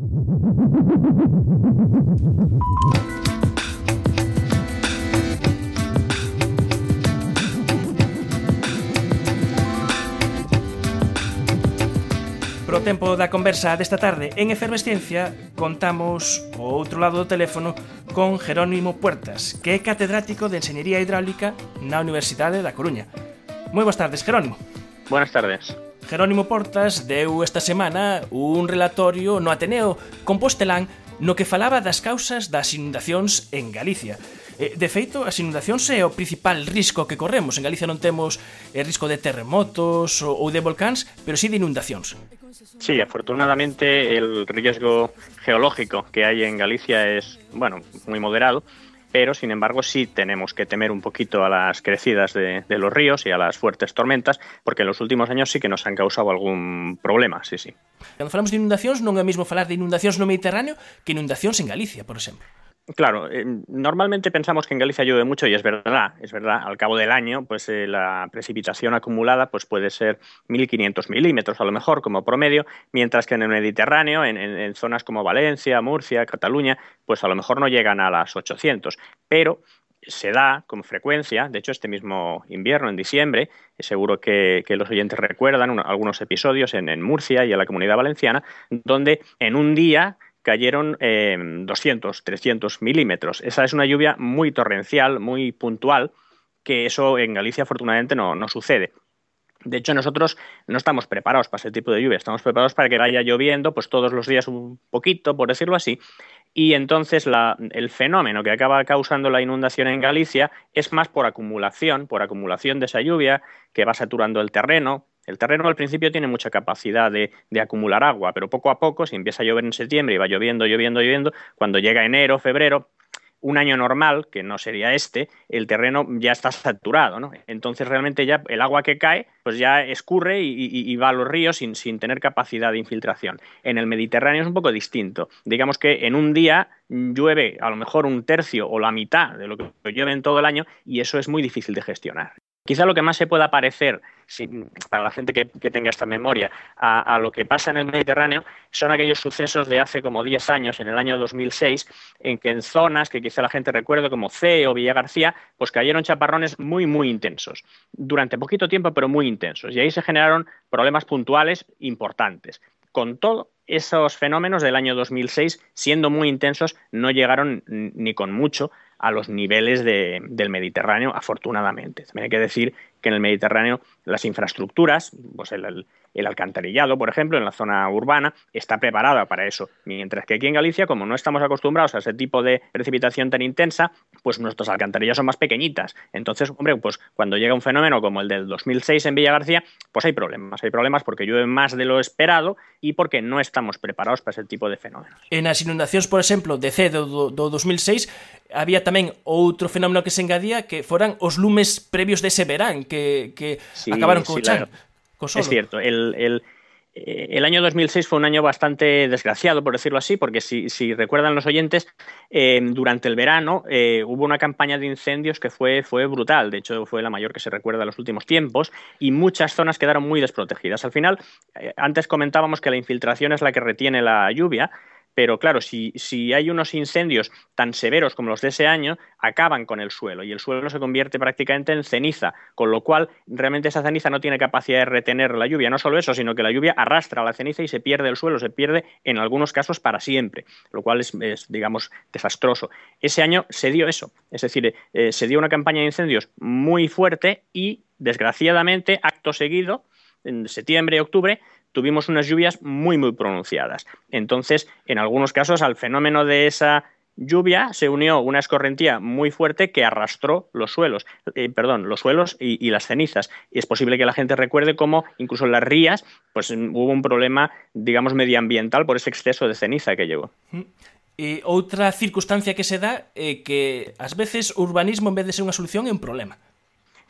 Pro tempo da conversa desta tarde en Efervesciencia contamos o outro lado do teléfono con Jerónimo Puertas, que é catedrático de Enseñería Hidráulica na Universidade da Coruña. Moi boas tardes, Jerónimo. Buenas tardes. Jerónimo Portas deu esta semana un relatorio no Ateneo Compostelán no que falaba das causas das inundacións en Galicia. Eh, de feito, as inundacións é o principal risco que corremos. En Galicia non temos eh, risco de terremotos ou de volcáns, pero sí de inundacións. Sí, afortunadamente el riesgo geológico que hay en Galicia es, bueno, muy moderado. Pero sin embargo sí tenemos que temer un poquito a las crecidas de, los ríos y a las fuertes tormentas, porque en los últimos años sí que nos han causado algún problema, sí, sí. Cando falamos de inundacións non é mesmo falar de inundacións no Mediterráneo que inundacións en Galicia, por exemplo. Claro, eh, normalmente pensamos que en Galicia llueve mucho y es verdad, es verdad. Al cabo del año, pues eh, la precipitación acumulada pues puede ser 1.500 milímetros a lo mejor como promedio, mientras que en el Mediterráneo, en, zonas como Valencia, Murcia, Cataluña, pues a lo mejor no llegan a las 800. Pero se da con frecuencia, de hecho este mismo invierno, en diciembre, seguro que, los oyentes recuerdan un, algunos episodios en Murcia y en la comunidad valenciana, donde en un día cayeron eh, 200, 300 milímetros. Esa es una lluvia muy torrencial, muy puntual, que eso en Galicia afortunadamente no, no sucede. De hecho, nosotros no estamos preparados para ese tipo de lluvia, estamos preparados para que vaya lloviendo pues todos los días un poquito, por decirlo así, y entonces la, el fenómeno que acaba causando la inundación en Galicia es más por acumulación, por acumulación de esa lluvia que va saturando el terreno, el terreno al principio tiene mucha capacidad de, acumular agua, pero poco a poco, si empieza a llover en septiembre y va lloviendo, lloviendo, lloviendo, cuando llega enero, febrero, un año normal, que no sería este, el terreno ya está saturado, ¿no? Entonces realmente ya el agua que cae, pues ya escurre y va a los ríos sin, sin, tener capacidad de infiltración. En el Mediterráneo es un poco distinto. Digamos que en un día llueve a lo mejor un tercio o la mitad de lo que llueve en todo el año y eso es muy difícil de gestionar. Quizá lo que más se pueda parecer, para la gente que, tenga esta memoria, a, a, lo que pasa en el Mediterráneo son aquellos sucesos de hace como 10 años, en el año 2006, en que en zonas que quizá la gente recuerde como C o Villa García, pues cayeron chaparrones muy, muy intensos, durante poquito tiempo, pero muy intensos. Y ahí se generaron problemas puntuales importantes. Con todo, esos fenómenos del año 2006, siendo muy intensos, no llegaron ni con mucho a los niveles de, del Mediterráneo, afortunadamente. También hay que decir que en el Mediterráneo las infraestructuras, pues el, el, el, alcantarillado, por ejemplo, en la zona urbana, está preparada para eso. Mientras que aquí en Galicia, como no estamos acostumbrados a ese tipo de precipitación tan intensa, pues nuestras alcantarillas son más pequeñitas. Entonces, hombre, pues cuando llega un fenómeno como el del 2006 en Villa García, pues hay problemas. Hay problemas porque llueve más de lo esperado y porque no estamos preparados para ese tipo de fenómenos. En las inundacións, por exemplo, de C do, do 2006, había tamén outro fenómeno que se engadía que foran os lumes previos dese verán que, que sí, acabaron co sí, chan. Es cierto, el, el, eh, el año 2006 fue un año bastante desgraciado, por decirlo así, porque si, si recuerdan los oyentes, eh, durante el verano eh, hubo una campaña de incendios que fue, fue brutal, de hecho fue la mayor que se recuerda en los últimos tiempos, y muchas zonas quedaron muy desprotegidas. Al final, antes comentábamos que la infiltración es la que retiene la lluvia, pero claro, si, si, hay unos incendios tan severos como los de ese año, acaban con el suelo y el suelo se convierte prácticamente en ceniza, con lo cual realmente esa ceniza no tiene capacidad de retener la lluvia. No solo eso, sino que la lluvia arrastra la ceniza y se pierde el suelo, se pierde en algunos casos para siempre, lo cual es, digamos, desastroso. Ese año se dio eso, es decir, eh, se dio una campaña de incendios muy fuerte y, desgraciadamente, acto seguido, en septiembre, octubre, tuvimos unas lluvias muy, muy pronunciadas. Entonces, en algunos casos, al fenómeno de esa lluvia se unió una escorrentía muy fuerte que arrastró los suelos, eh, perdón, los suelos y, las cenizas. Y es posible que la gente recuerde cómo incluso en las rías pues, hubo un problema, digamos, medioambiental por ese exceso de ceniza que llegó. Outra circunstancia que se dá é que ás veces urbanismo en vez de ser unha solución é un problema.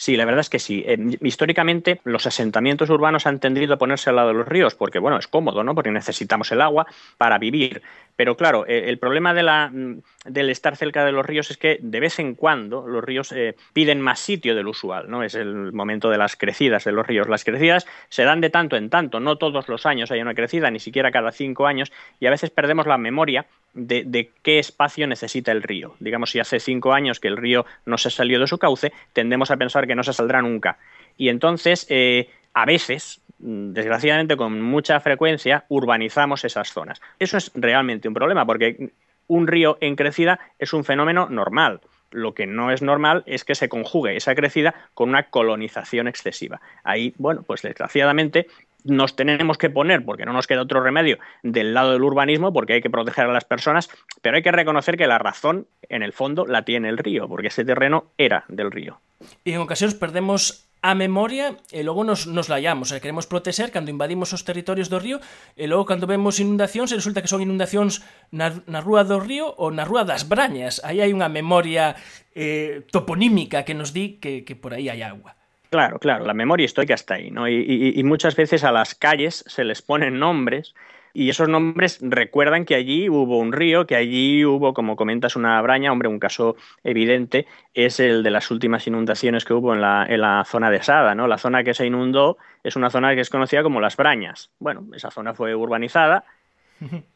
Sí, la verdad es que sí. Eh, históricamente los asentamientos urbanos han tendido a ponerse al lado de los ríos porque, bueno, es cómodo, ¿no? Porque necesitamos el agua para vivir. Pero claro, eh, el problema de la, mm, del estar cerca de los ríos es que de vez en cuando los ríos eh, piden más sitio del usual, ¿no? Es el momento de las crecidas de los ríos. Las crecidas se dan de tanto en tanto, no todos los años hay una crecida, ni siquiera cada cinco años, y a veces perdemos la memoria de, de, qué espacio necesita el río. Digamos, si hace cinco años que el río no se salió de su cauce, tendemos a pensar que no se saldrá nunca. Y entonces, eh, a veces, desgraciadamente con mucha frecuencia, urbanizamos esas zonas. Eso es realmente un problema, porque un río en crecida es un fenómeno normal. Lo que no es normal es que se conjugue esa crecida con una colonización excesiva. Ahí, bueno, pues desgraciadamente nos tenemos que poner, porque no nos queda otro remedio, del lado del urbanismo, porque hay que proteger a las personas, pero hay que reconocer que la razón, en el fondo, la tiene el río, porque ese terreno era del río. E en ocasións perdemos a memoria e logo nos, nos laiamos, e queremos protexer cando invadimos os territorios do río e logo cando vemos inundacións resulta que son inundacións na, na rúa do río ou na rúa das Brañas. Aí hai unha memoria eh, toponímica que nos di que, que por aí hai agua. Claro, claro, la memoria histórica está ahí, ¿no? Y, y, y muchas veces a las calles se les ponen nombres y esos nombres recuerdan que allí hubo un río, que allí hubo, como comentas, una braña. Hombre, un caso evidente es el de las últimas inundaciones que hubo en la, en la zona de Sada, ¿no? La zona que se inundó es una zona que es conocida como las Brañas. Bueno, esa zona fue urbanizada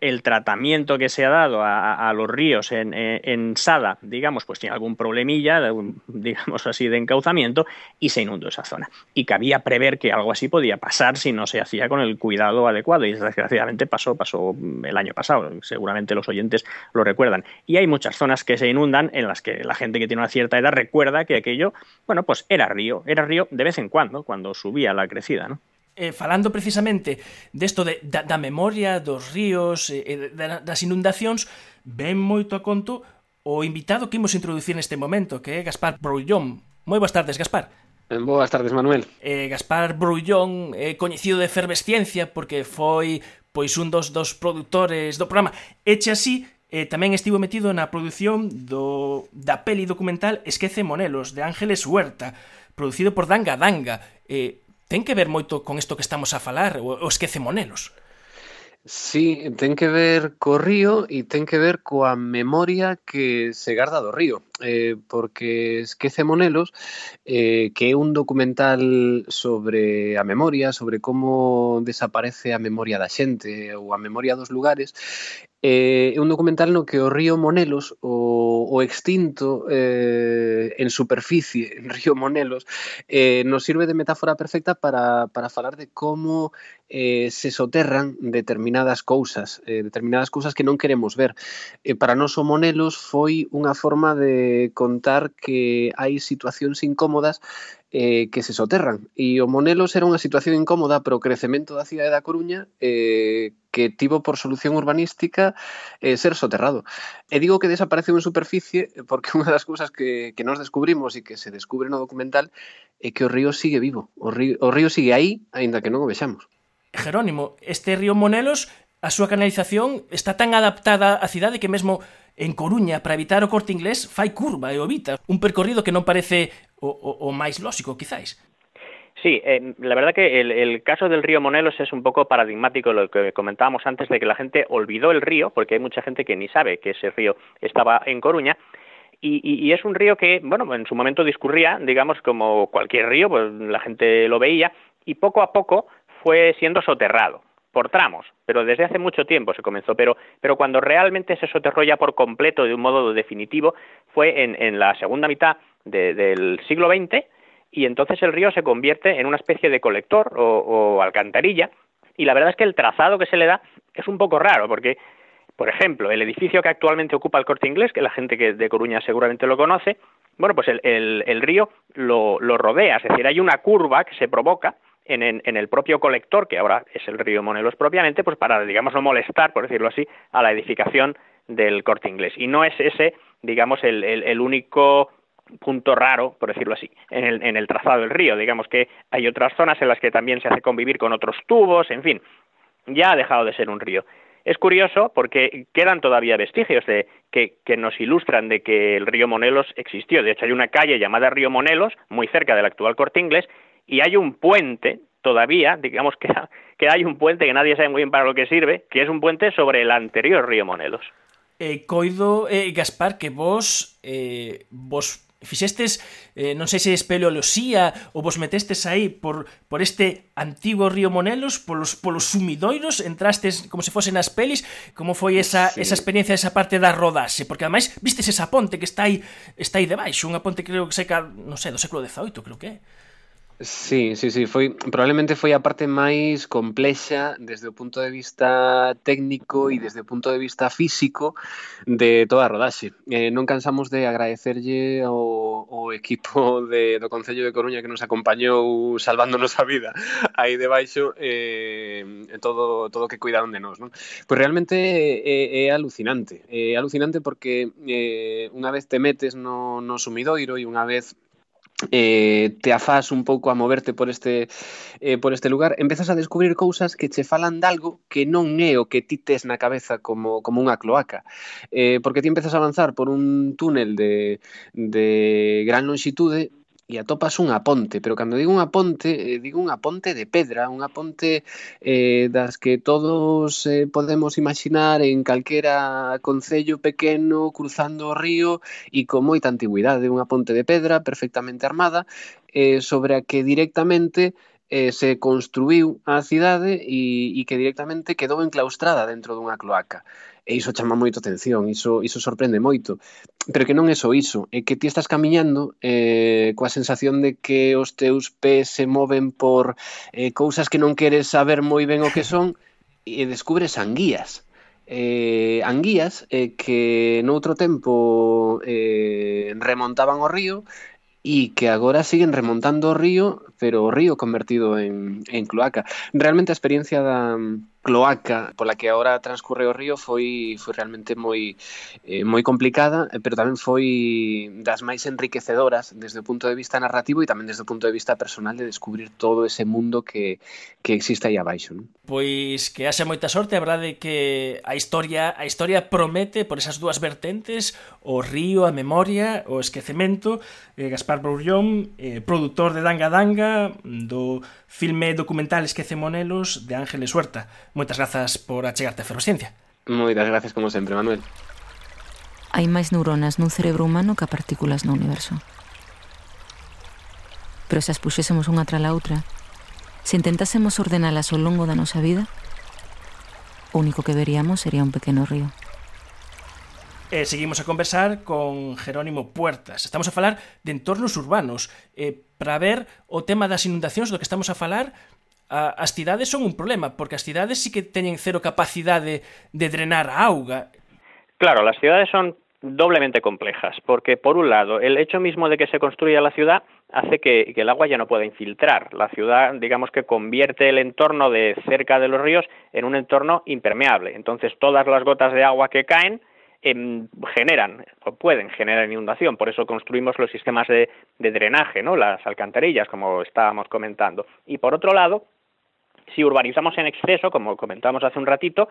el tratamiento que se ha dado a, los ríos en, en, Sada, digamos, pues tiene algún problemilla, digamos así, de encauzamiento y se inundó esa zona. Y cabía prever que algo así podía pasar si no se hacía con el cuidado adecuado y desgraciadamente pasó, pasó el año pasado, seguramente los oyentes lo recuerdan. Y hay muchas zonas que se inundan en las que la gente que tiene una cierta edad recuerda que aquello, bueno, pues era río, era río de vez en cuando, cuando subía la crecida, ¿no? eh, falando precisamente desto de, da, da memoria dos ríos e eh, eh das inundacións, ven moito a conto o invitado que imos introducir neste momento, que é Gaspar Brouillón. Moi boas tardes, Gaspar. Eh, boas tardes, Manuel. Eh, Gaspar Brouillón é eh, coñecido de efervesciencia porque foi pois un dos dos produtores do programa. Eche así eh, tamén estivo metido na produción do, da peli documental Esquece Monelos, de Ángeles Huerta, producido por Danga Danga, eh, ten que ver moito con isto que estamos a falar o esquece Monelos? Sí, ten que ver co río e ten que ver coa memoria que se garda do río, eh, porque Esquece Monelos, eh, que é un documental sobre a memoria, sobre como desaparece a memoria da xente ou a memoria dos lugares, Eh, é un documental no que o río Monelos, o, o extinto eh, en superficie, o río Monelos, eh, nos sirve de metáfora perfecta para, para falar de como eh, se soterran determinadas cousas, eh, determinadas cousas que non queremos ver. Eh, para nós o Monelos foi unha forma de contar que hai situacións incómodas eh, que se soterran. E o Monelos era unha situación incómoda para o crecemento da cidade da Coruña eh, que tivo por solución urbanística eh, ser soterrado. E digo que desaparece en superficie eh, porque unha das cousas que, que nos descubrimos e que se descubre no documental é que o río sigue vivo, o río, o río sigue aí, aínda que non o vexamos. Jerónimo, este río Monelos, a súa canalización está tan adaptada á cidade que mesmo en Coruña para evitar o corte inglés fai curva e o evita, un percorrido que non parece o, o, o máis lógico, quizáis. Sí, eh, la verdad que el, caso del río Monelos es un poco paradigmático lo que comentábamos antes de que la gente olvidó el río, porque hay mucha gente que ni sabe que ese río estaba en Coruña, y, es un río que, bueno, en su momento discurría, digamos, como cualquier río, pues la gente lo veía, y poco a poco fue siendo soterrado por tramos, pero desde hace mucho tiempo se comenzó, pero, pero cuando realmente se soterró por completo de un modo definitivo fue en, en la segunda mitad de, del siglo XX y entonces el río se convierte en una especie de colector o, o alcantarilla y la verdad es que el trazado que se le da es un poco raro porque por ejemplo, el edificio que actualmente ocupa el Corte Inglés, que la gente que de Coruña seguramente lo conoce, bueno, pues el, el, el río lo, lo rodea, es decir, hay una curva que se provoca en, en, el propio colector, que ahora es el río Monelos propiamente, pues para, digamos, no molestar, por decirlo así, a la edificación del corte inglés. Y no es ese, digamos, el, el, el único punto raro, por decirlo así, en el, en el trazado del río. Digamos que hay otras zonas en las que también se hace convivir con otros tubos, en fin, ya ha dejado de ser un río. Es curioso porque quedan todavía vestigios de que, que, nos ilustran de que el río Monelos existió. De hecho, hay una calle llamada Río Monelos, muy cerca del actual Corte Inglés, y hay un puente todavía, digamos que, que hay un puente que nadie sabe muy bien para lo que sirve, que es un puente sobre el anterior río Monelos. Eh, coido, eh, Gaspar, que vos, eh, vos fixestes, eh, non sei se espeleoloxía ou vos metestes aí por, por este antigo río Monelos, polos, polos sumidoiros, entrastes como se fosen nas pelis, como foi esa, sí. esa experiencia, esa parte da rodase, porque ademais vistes esa ponte que está aí, está aí debaixo, unha ponte creo que seca, non sei, do século XVIII, creo que é. Sí, sí, sí, foi probablemente foi a parte máis complexa desde o punto de vista técnico e desde o punto de vista físico de toda a rodaxe. Eh, non cansamos de agradecerlle ao, ao equipo de, do Concello de Coruña que nos acompañou salvándonos a vida aí debaixo eh, todo todo que cuidaron de nós. Non? Pois realmente é, é alucinante. É alucinante porque eh, unha vez te metes no, no sumidoiro e unha vez eh, te afás un pouco a moverte por este eh, por este lugar, empezas a descubrir cousas que che falan de algo que non é o que ti tes na cabeza como, como unha cloaca. Eh, porque ti empezas a avanzar por un túnel de, de gran longitude e atopas unha ponte, pero cando digo unha ponte, eh, digo unha ponte de pedra, unha ponte eh, das que todos eh, podemos imaginar en calquera concello pequeno cruzando o río e con moita antigüidade, unha ponte de pedra perfectamente armada, eh, sobre a que directamente eh, se construiu a cidade e, e que directamente quedou enclaustrada dentro dunha cloaca. E iso chama moito atención, iso, iso sorprende moito. Pero que non é só iso, é que ti estás camiñando eh, coa sensación de que os teus pés se moven por eh, cousas que non queres saber moi ben o que son e descubres anguías eh, anguías eh, que noutro tempo eh, remontaban o río e que agora siguen remontando o río, pero o río convertido en, en cloaca. Realmente a experiencia da, cloaca pola que agora transcurre o río foi foi realmente moi eh, moi complicada, eh, pero tamén foi das máis enriquecedoras desde o punto de vista narrativo e tamén desde o punto de vista personal de descubrir todo ese mundo que, que existe aí abaixo. Non? Pois que haxa moita sorte, a verdade que a historia a historia promete por esas dúas vertentes, o río, a memoria, o esquecemento. Eh, Gaspar Broullón, eh, produtor de Danga Danga, do filme documental Esquecemonelos de Ángeles Huerta. Moitas grazas por achegarte a Ferrociencia. Moitas grazas como sempre, Manuel. Hai máis neuronas nun cerebro humano que partículas no universo. Pero se as puxésemos unha tras a outra, se intentásemos ordenalas ao longo da nosa vida, o único que veríamos sería un pequeno río. E seguimos a conversar con Jerónimo Puertas. Estamos a falar de entornos urbanos eh, para ver o tema das inundacións do que estamos a falar a, as son un problema, porque as cidades sí que teñen cero capacidade de drenar a auga. Claro, las ciudades son doblemente complejas, porque por un lado, el hecho mismo de que se construya la ciudad hace que, el agua ya no pueda infiltrar. La ciudad, digamos que convierte el entorno de cerca de los ríos en un entorno impermeable. Entonces, todas las gotas de agua que caen eh, generan o pueden generar inundación. Por eso construimos los sistemas de, de drenaje, ¿no? las alcantarillas, como estábamos comentando. Y por otro lado, si urbanizamos en exceso, como comentábamos hace un ratito,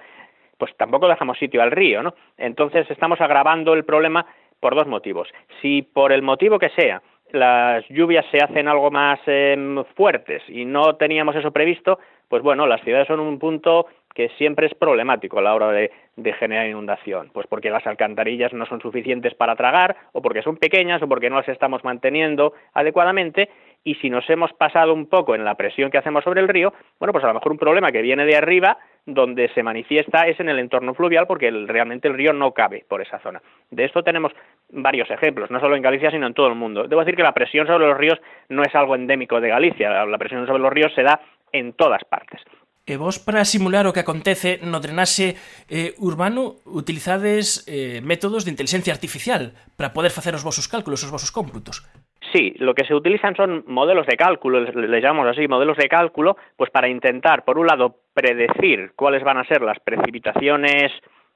pues tampoco dejamos sitio al río, ¿no? Entonces estamos agravando el problema por dos motivos. Si por el motivo que sea las lluvias se hacen algo más eh, fuertes y no teníamos eso previsto, pues bueno, las ciudades son un punto que siempre es problemático a la hora de, generar inundación, pues porque las alcantarillas no son suficientes para tragar, o porque son pequeñas, o porque no las estamos manteniendo adecuadamente, y si nos hemos pasado un poco en la presión que hacemos sobre el río, bueno, pues a lo mejor un problema que viene de arriba, donde se manifiesta es en el entorno fluvial, porque realmente el río no cabe por esa zona. De esto tenemos varios ejemplos, no solo en Galicia, sino en todo el mundo. Debo decir que la presión sobre los ríos no es algo endémico de Galicia, la presión sobre los ríos se da en todas partes. E vos para simular o que acontece no drenaxe eh, urbano utilizades eh, métodos de inteligencia artificial para poder facer os vosos cálculos, os vosos cómputos. Sí, lo que se utilizan son modelos de cálculo, le llamamos así, modelos de cálculo, pues para intentar, por un lado, predecir cuáles van a ser las precipitaciones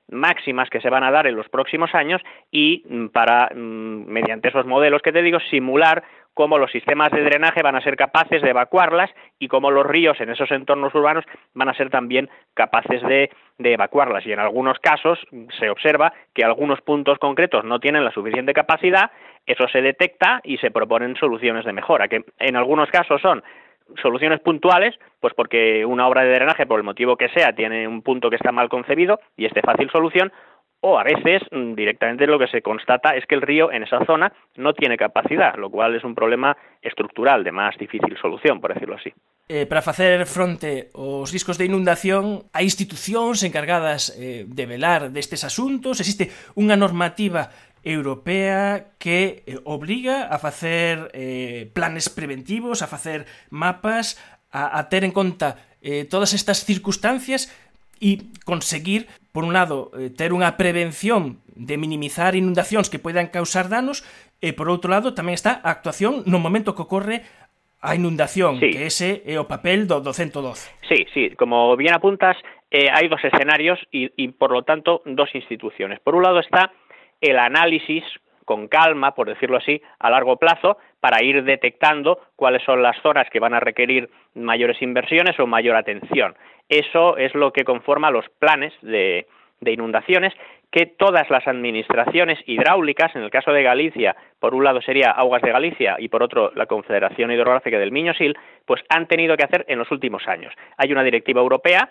máximas que se van a dar en los próximos años y mm, para, mm, mediante esos modelos que te digo, simular cómo los sistemas de drenaje van a ser capaces de evacuarlas y cómo los ríos en esos entornos urbanos van a ser también capaces de, de, evacuarlas. Y en algunos casos se observa que algunos puntos concretos no tienen la suficiente capacidad, eso se detecta y se proponen soluciones de mejora, que en algunos casos son soluciones puntuales, pues porque una obra de drenaje, por el motivo que sea, tiene un punto que está mal concebido y es de fácil solución, o a veces mm, directamente lo que se constata es que el río en esa zona no tiene capacidad, lo cual es un problema estructural de más difícil solución, por decirlo así. Eh, para facer fronte aos riscos de inundación hai institucións encargadas eh, de velar destes asuntos existe unha normativa europea que eh, obriga a facer eh, planes preventivos, a facer mapas, a, a ter en conta eh, todas estas circunstancias e conseguir, por un lado, eh, ter unha prevención de minimizar inundacións que poidan causar danos e, por outro lado, tamén está a actuación no momento que ocorre a inundación, sí. que ese é o papel do, do 112. Sí, sí, como bien apuntas, eh, hai dos escenarios e, por lo tanto, dos instituciones. Por un lado está el análisis con calma, por decirlo así, a largo plazo, para ir detectando cuáles son las zonas que van a requerir mayores inversiones o mayor atención. Eso es lo que conforma los planes de, de inundaciones que todas las administraciones hidráulicas, en el caso de Galicia, por un lado sería Aguas de Galicia y por otro la Confederación Hidrográfica del Miño-Sil, pues han tenido que hacer en los últimos años. Hay una directiva europea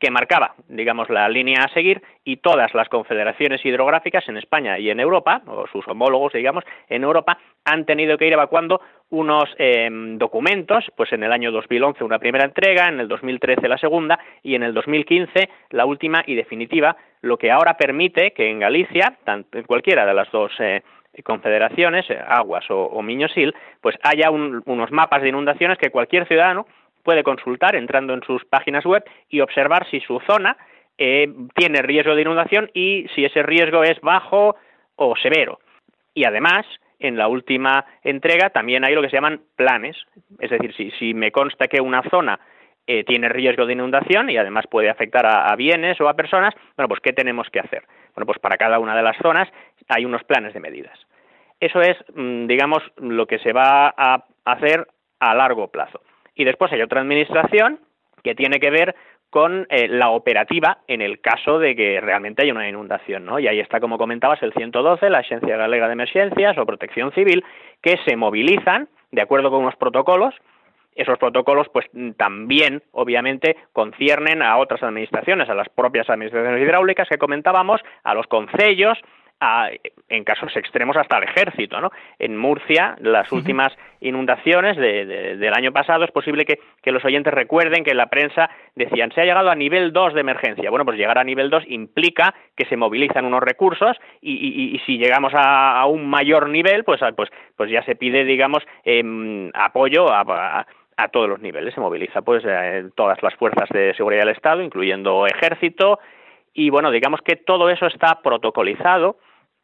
que marcaba, digamos, la línea a seguir y todas las confederaciones hidrográficas en España y en Europa, o sus homólogos, digamos, en Europa, han tenido que ir evacuando unos eh, documentos, pues en el año 2011 una primera entrega, en el 2013 la segunda y en el 2015 la última y definitiva, lo que ahora permite que en Galicia, en cualquiera de las dos eh, confederaciones, eh, Aguas o, o Miñosil, pues haya un, unos mapas de inundaciones que cualquier ciudadano puede consultar entrando en sus páginas web y observar si su zona eh, tiene riesgo de inundación y si ese riesgo es bajo o severo. Y además, en la última entrega también hay lo que se llaman planes, es decir, si, si me consta que una zona eh, tiene riesgo de inundación y además puede afectar a, a, bienes o a personas, bueno, pues ¿qué tenemos que hacer? Bueno, pues para cada una de las zonas hay unos planes de medidas. Eso es, mm, digamos, lo que se va a hacer a largo plazo. Y después hay otra administración que tiene que ver con eh, la operativa en el caso de que realmente haya una inundación, ¿no? Y ahí está, como comentabas, el 112, la Agencia Galega de Emergencias o Protección Civil, que se movilizan de acuerdo con unos protocolos. Esos protocolos, pues también, obviamente, conciernen a otras administraciones, a las propias administraciones hidráulicas que comentábamos, a los concellos, a, en casos extremos hasta el ejército. ¿no? En Murcia, las últimas inundaciones de, de, del año pasado, es posible que, que, los oyentes recuerden que en la prensa decían se ha llegado a nivel 2 de emergencia. Bueno, pues llegar a nivel 2 implica que se movilizan unos recursos y, y, y si llegamos a, a, un mayor nivel, pues, pues, pues ya se pide, digamos, eh, apoyo a, a a todos los niveles. Se moviliza pues eh, todas las fuerzas de seguridad del Estado, incluyendo ejército, y bueno, digamos que todo eso está protocolizado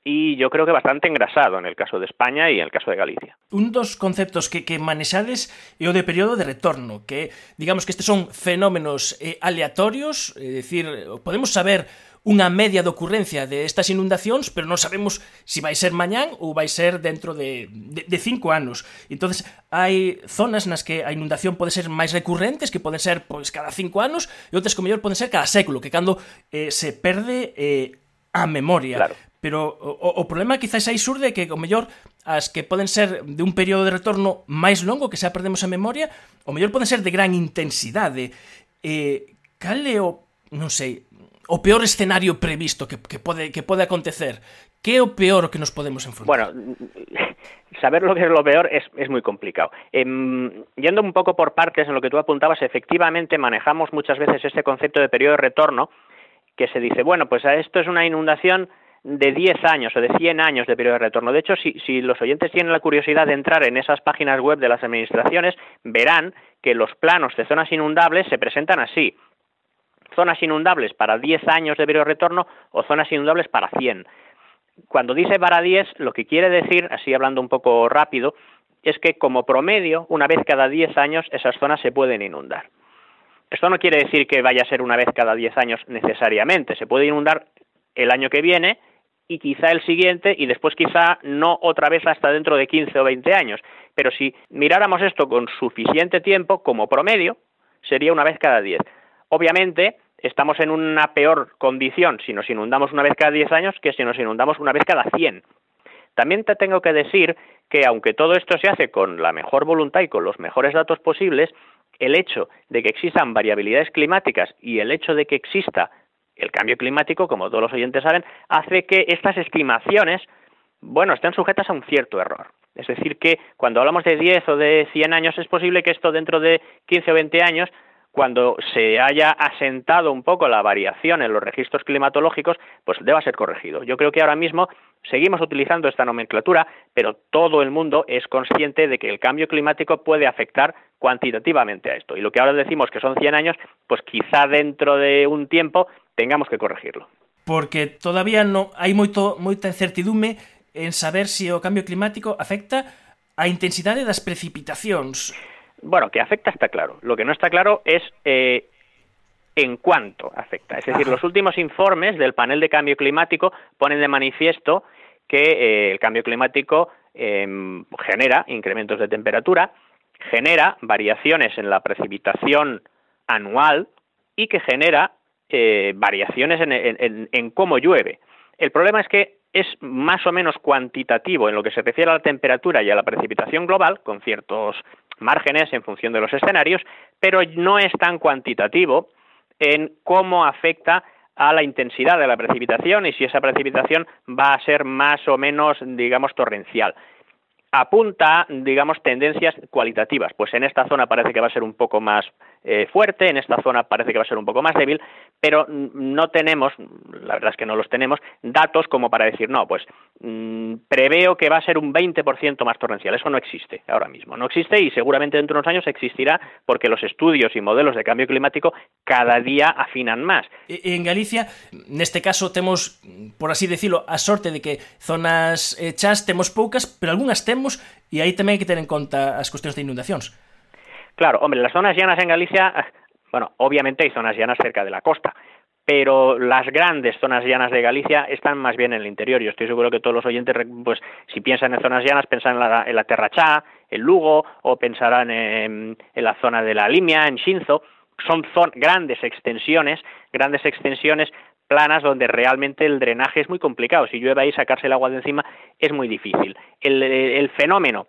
y yo creo que bastante engrasado en el caso de España y en el caso de Galicia. Un dos conceptos que, que manexades é o de período de retorno, que digamos que estes son fenómenos eh, aleatorios, é dicir, podemos saber unha media de ocurrencia de estas inundacións, pero non sabemos se si vai ser mañán ou vai ser dentro de, de, de cinco anos. entonces hai zonas nas que a inundación pode ser máis recurrentes, que poden ser pois, cada cinco anos, e outras que mellor poden ser cada século, que cando eh, se perde eh, a memoria. Claro. Pero o, o problema quizás aí surde que o mellor as que poden ser de un período de retorno máis longo que xa perdemos a memoria, o mellor poden ser de gran intensidade. Eh, cal é o, non sei, o peor escenario previsto que, que pode que pode acontecer? Que é o peor que nos podemos enfrentar? Bueno, saber lo que es lo peor es, es muy complicado. Eh, yendo un poco por partes en lo que tú apuntabas, efectivamente manejamos muchas veces este concepto de periodo de retorno que se dice, bueno, pues esto es una inundación de 10 años o de 100 años de periodo de retorno. De hecho, si, si, los oyentes tienen la curiosidad de entrar en esas páginas web de las administraciones, verán que los planos de zonas inundables se presentan así. Zonas inundables para 10 años de periodo de retorno o zonas inundables para 100. Cuando dice para 10, lo que quiere decir, así hablando un poco rápido, es que como promedio, una vez cada 10 años, esas zonas se pueden inundar. Esto no quiere decir que vaya a ser una vez cada 10 años necesariamente. Se puede inundar el año que viene y quizá el siguiente y después quizá no otra vez hasta dentro de 15 o 20 años. Pero si miráramos esto con suficiente tiempo como promedio, sería una vez cada 10. Obviamente, estamos en una peor condición si nos inundamos una vez cada 10 años que si nos inundamos una vez cada 100. También te tengo que decir que aunque todo esto se hace con la mejor voluntad y con los mejores datos posibles, el hecho de que existan variabilidades climáticas y el hecho de que exista el cambio climático, como todos los oyentes saben, hace que estas estimaciones, bueno, estén sujetas a un cierto error. Es decir, que cuando hablamos de 10 o de 100 años es posible que esto dentro de 15 o 20 años cuando se haya asentado un poco la variación en los registros climatológicos, pues deba ser corregido. Yo creo que ahora mismo seguimos utilizando esta nomenclatura, pero todo el mundo es consciente de que el cambio climático puede afectar cuantitativamente a esto. Y lo que ahora decimos que son 100 años, pues quizá dentro de un tiempo tengamos que corregirlo. Porque todavía no hay moito, moita incertidumbre en saber si o cambio climático afecta a intensidade das precipitacións. Bueno, que afecta está claro. Lo que no está claro es eh, en cuánto afecta. Es decir, los últimos informes del panel de cambio climático ponen de manifiesto que eh, el cambio climático em, genera incrementos de temperatura, genera variaciones en la precipitación anual y que genera eh, variaciones en, cómo llueve. El problema es que es más o menos cuantitativo en lo que se refiere a la temperatura y a la precipitación global, con ciertos márgenes en función de los escenarios, pero no es tan cuantitativo en cómo afecta a la intensidad de la precipitación y si esa precipitación va a ser más o menos, digamos, torrencial apunta, digamos, tendencias cualitativas. Pues en esta zona parece que va a ser un poco más eh, fuerte, en esta zona parece que va a ser un poco más débil, pero no tenemos, la verdad es que no los tenemos, datos como para decir, no, pues mm, preveo que va a ser un 20% más torrencial. Eso no existe ahora mismo. No existe y seguramente dentro de unos años existirá porque los estudios y modelos de cambio climático cada día afinan más. En Galicia, en este caso, tenemos, por así decirlo, a sorte de que zonas hechas tenemos pocas, pero algunas tenemos y ahí también hay que tener en cuenta las cuestiones de inundaciones. Claro, hombre, las zonas llanas en Galicia, bueno, obviamente hay zonas llanas cerca de la costa, pero las grandes zonas llanas de Galicia están más bien en el interior. Yo estoy seguro que todos los oyentes, pues, si piensan en zonas llanas, pensarán en la, en la Terrachá, en Lugo, o pensarán en, la zona de la Limia, en Shinzo. Son grandes extensiones, grandes extensiones planas donde realmente el drenaje es muy complicado. Si llueve ahí, sacarse el agua de encima es muy difícil. El, fenómeno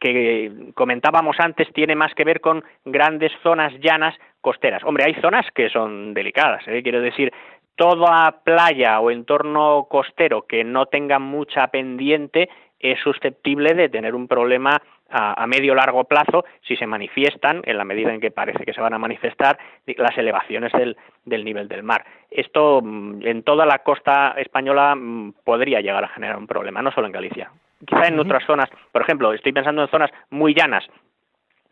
que comentábamos antes tiene más que ver con grandes zonas llanas costeras. Hombre, hay zonas que son delicadas, ¿eh? quiero decir, toda playa o entorno costero que no tenga mucha pendiente es susceptible de tener un problema a, medio largo plazo si se manifiestan, en la medida en que parece que se van a manifestar, las elevaciones del, del nivel del mar. Esto mm, en toda la costa española mm, podría llegar a generar un problema, no solo en Galicia. Quizá en otras zonas, por ejemplo, estoy pensando en zonas muy llanas,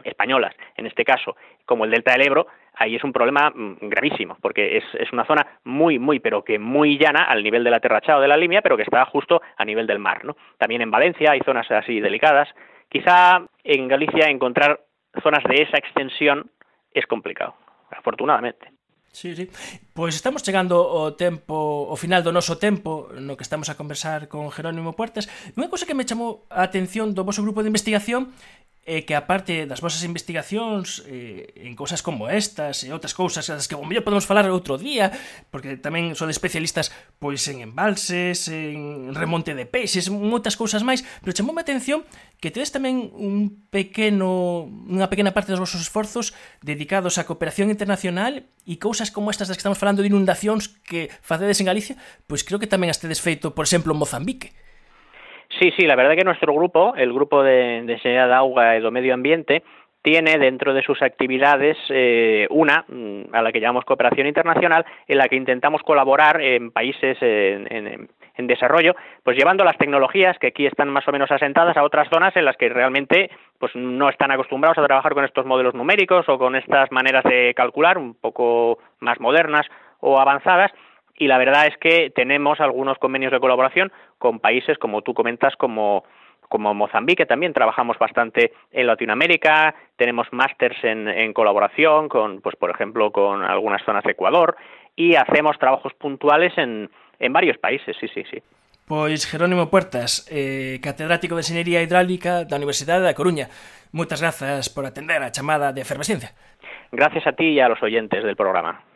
españolas, en este caso, como el delta del Ebro, ahí es un problema mm, gravísimo, porque es, es, una zona muy, muy, pero que muy llana al nivel de la o de la Limia, pero que está justo a nivel del mar. ¿no? También en Valencia hay zonas así delicadas, Quizá en Galicia encontrar zonas de esa extensión es complicado, afortunadamente. Sí, sí. Pois estamos chegando ao tempo, ao final do noso tempo, no que estamos a conversar con Jerónimo Puertas. Unha cousa que me chamou a atención do vosso grupo de investigación e que aparte das vosas investigacións eh, en cousas como estas e outras cousas das que o mellor podemos falar outro día, porque tamén son especialistas pois en embalses, en remonte de peixes, moitas cousas máis, pero chamoume a atención que tedes tamén un pequeno unha pequena parte dos vosos esforzos dedicados á cooperación internacional e cousas como estas das que estamos falando de inundacións que facedes en Galicia, pois creo que tamén as tedes feito, por exemplo, en Mozambique. Sí, sí, la verdad que nuestro grupo, el grupo de, de Seguridad de Agua y de Medio Ambiente, tiene dentro de sus actividades eh, una, mm, a la que llamamos cooperación internacional, en la que intentamos colaborar en países en, en, en, desarrollo, pues llevando las tecnologías que aquí están más o menos asentadas a otras zonas en las que realmente pues no están acostumbrados a trabajar con estos modelos numéricos o con estas maneras de calcular un poco más modernas o avanzadas y la verdad es que tenemos algunos convenios de colaboración con países, como tú comentas, como como Mozambique también trabajamos bastante en Latinoamérica, tenemos másters en, en, colaboración con, pues por ejemplo, con algunas zonas de Ecuador y hacemos trabajos puntuales en, en varios países, sí, sí, sí. Pois Jerónimo Puertas, eh, catedrático de Enxeñería Hidráulica da Universidade da Coruña. Moitas grazas por atender a chamada de efervesciencia. Gracias a ti e a los oyentes del programa.